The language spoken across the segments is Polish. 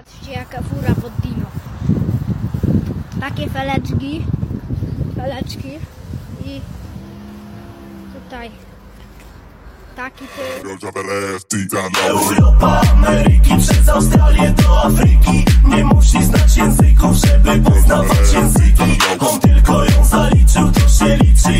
Patrzcie jaka fura pod dino. Takie feleczki, feleczki i tutaj taki Europa, Ameryki, przez Australię do Afryki. Nie musi znać języków, żeby poznawać języki. On tylko ją zaliczył, to się liczy.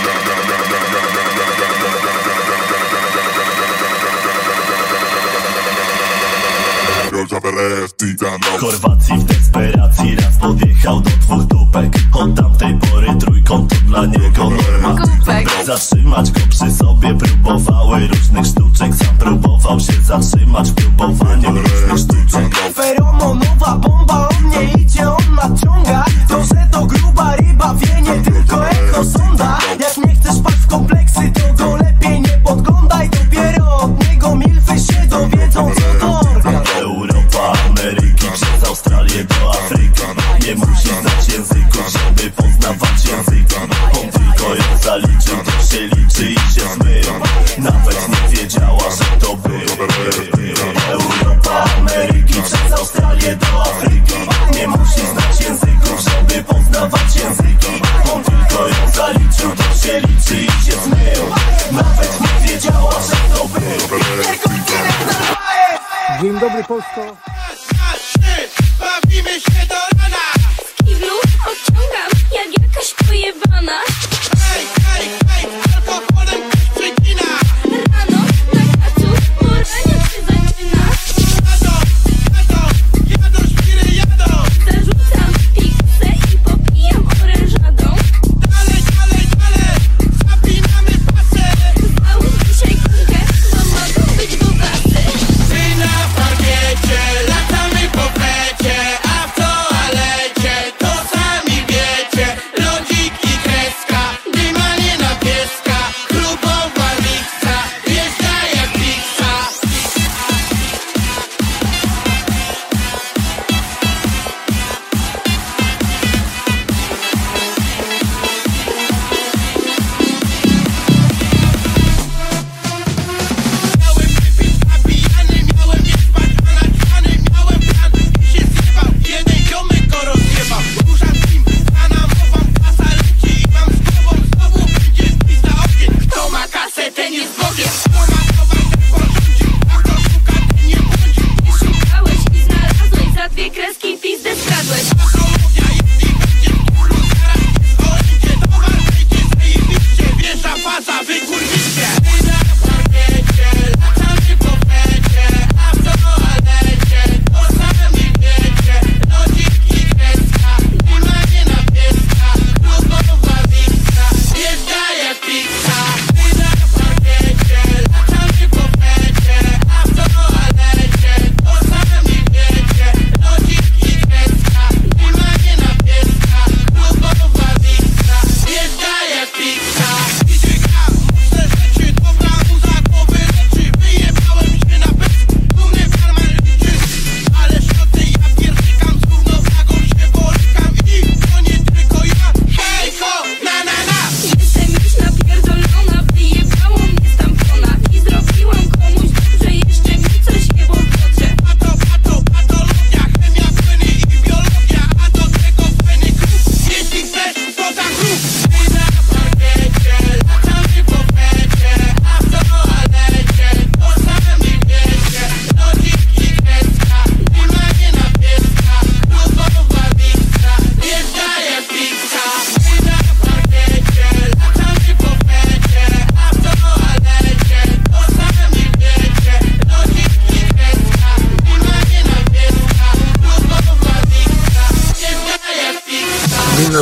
Chorwacji w desperacji raz podjechał do dwóch dupek Od tamtej pory trójką to dla niego norma Zatrzymać go przy sobie próbowały różnych sztuczek Sam próbował się zatrzymać w próbowaniu różnych sztuczek Feromonowa bomba, on nie idzie, on nadciąga To, że Cusco.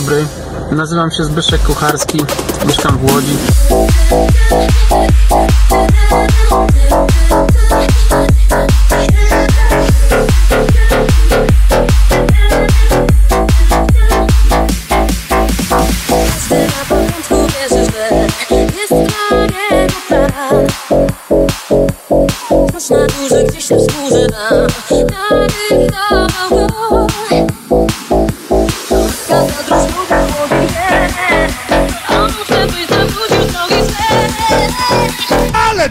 dobry, nazywam się Zbyszek Kucharski, mieszkam w Łodzi. Na gdzieś na, na, na, na, na, na, na,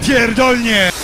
pierdolnie!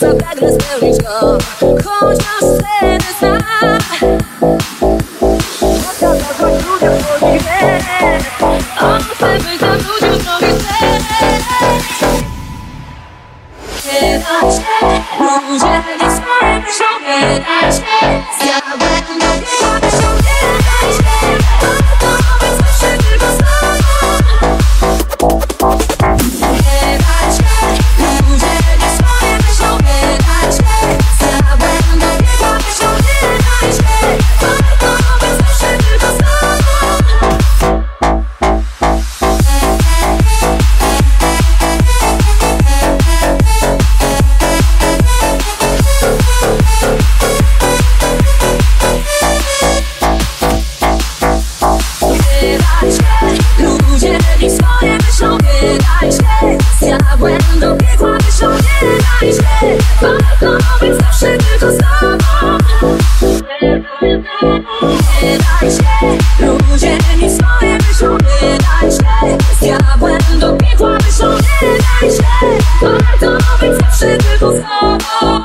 Sometimes I the this girl, oh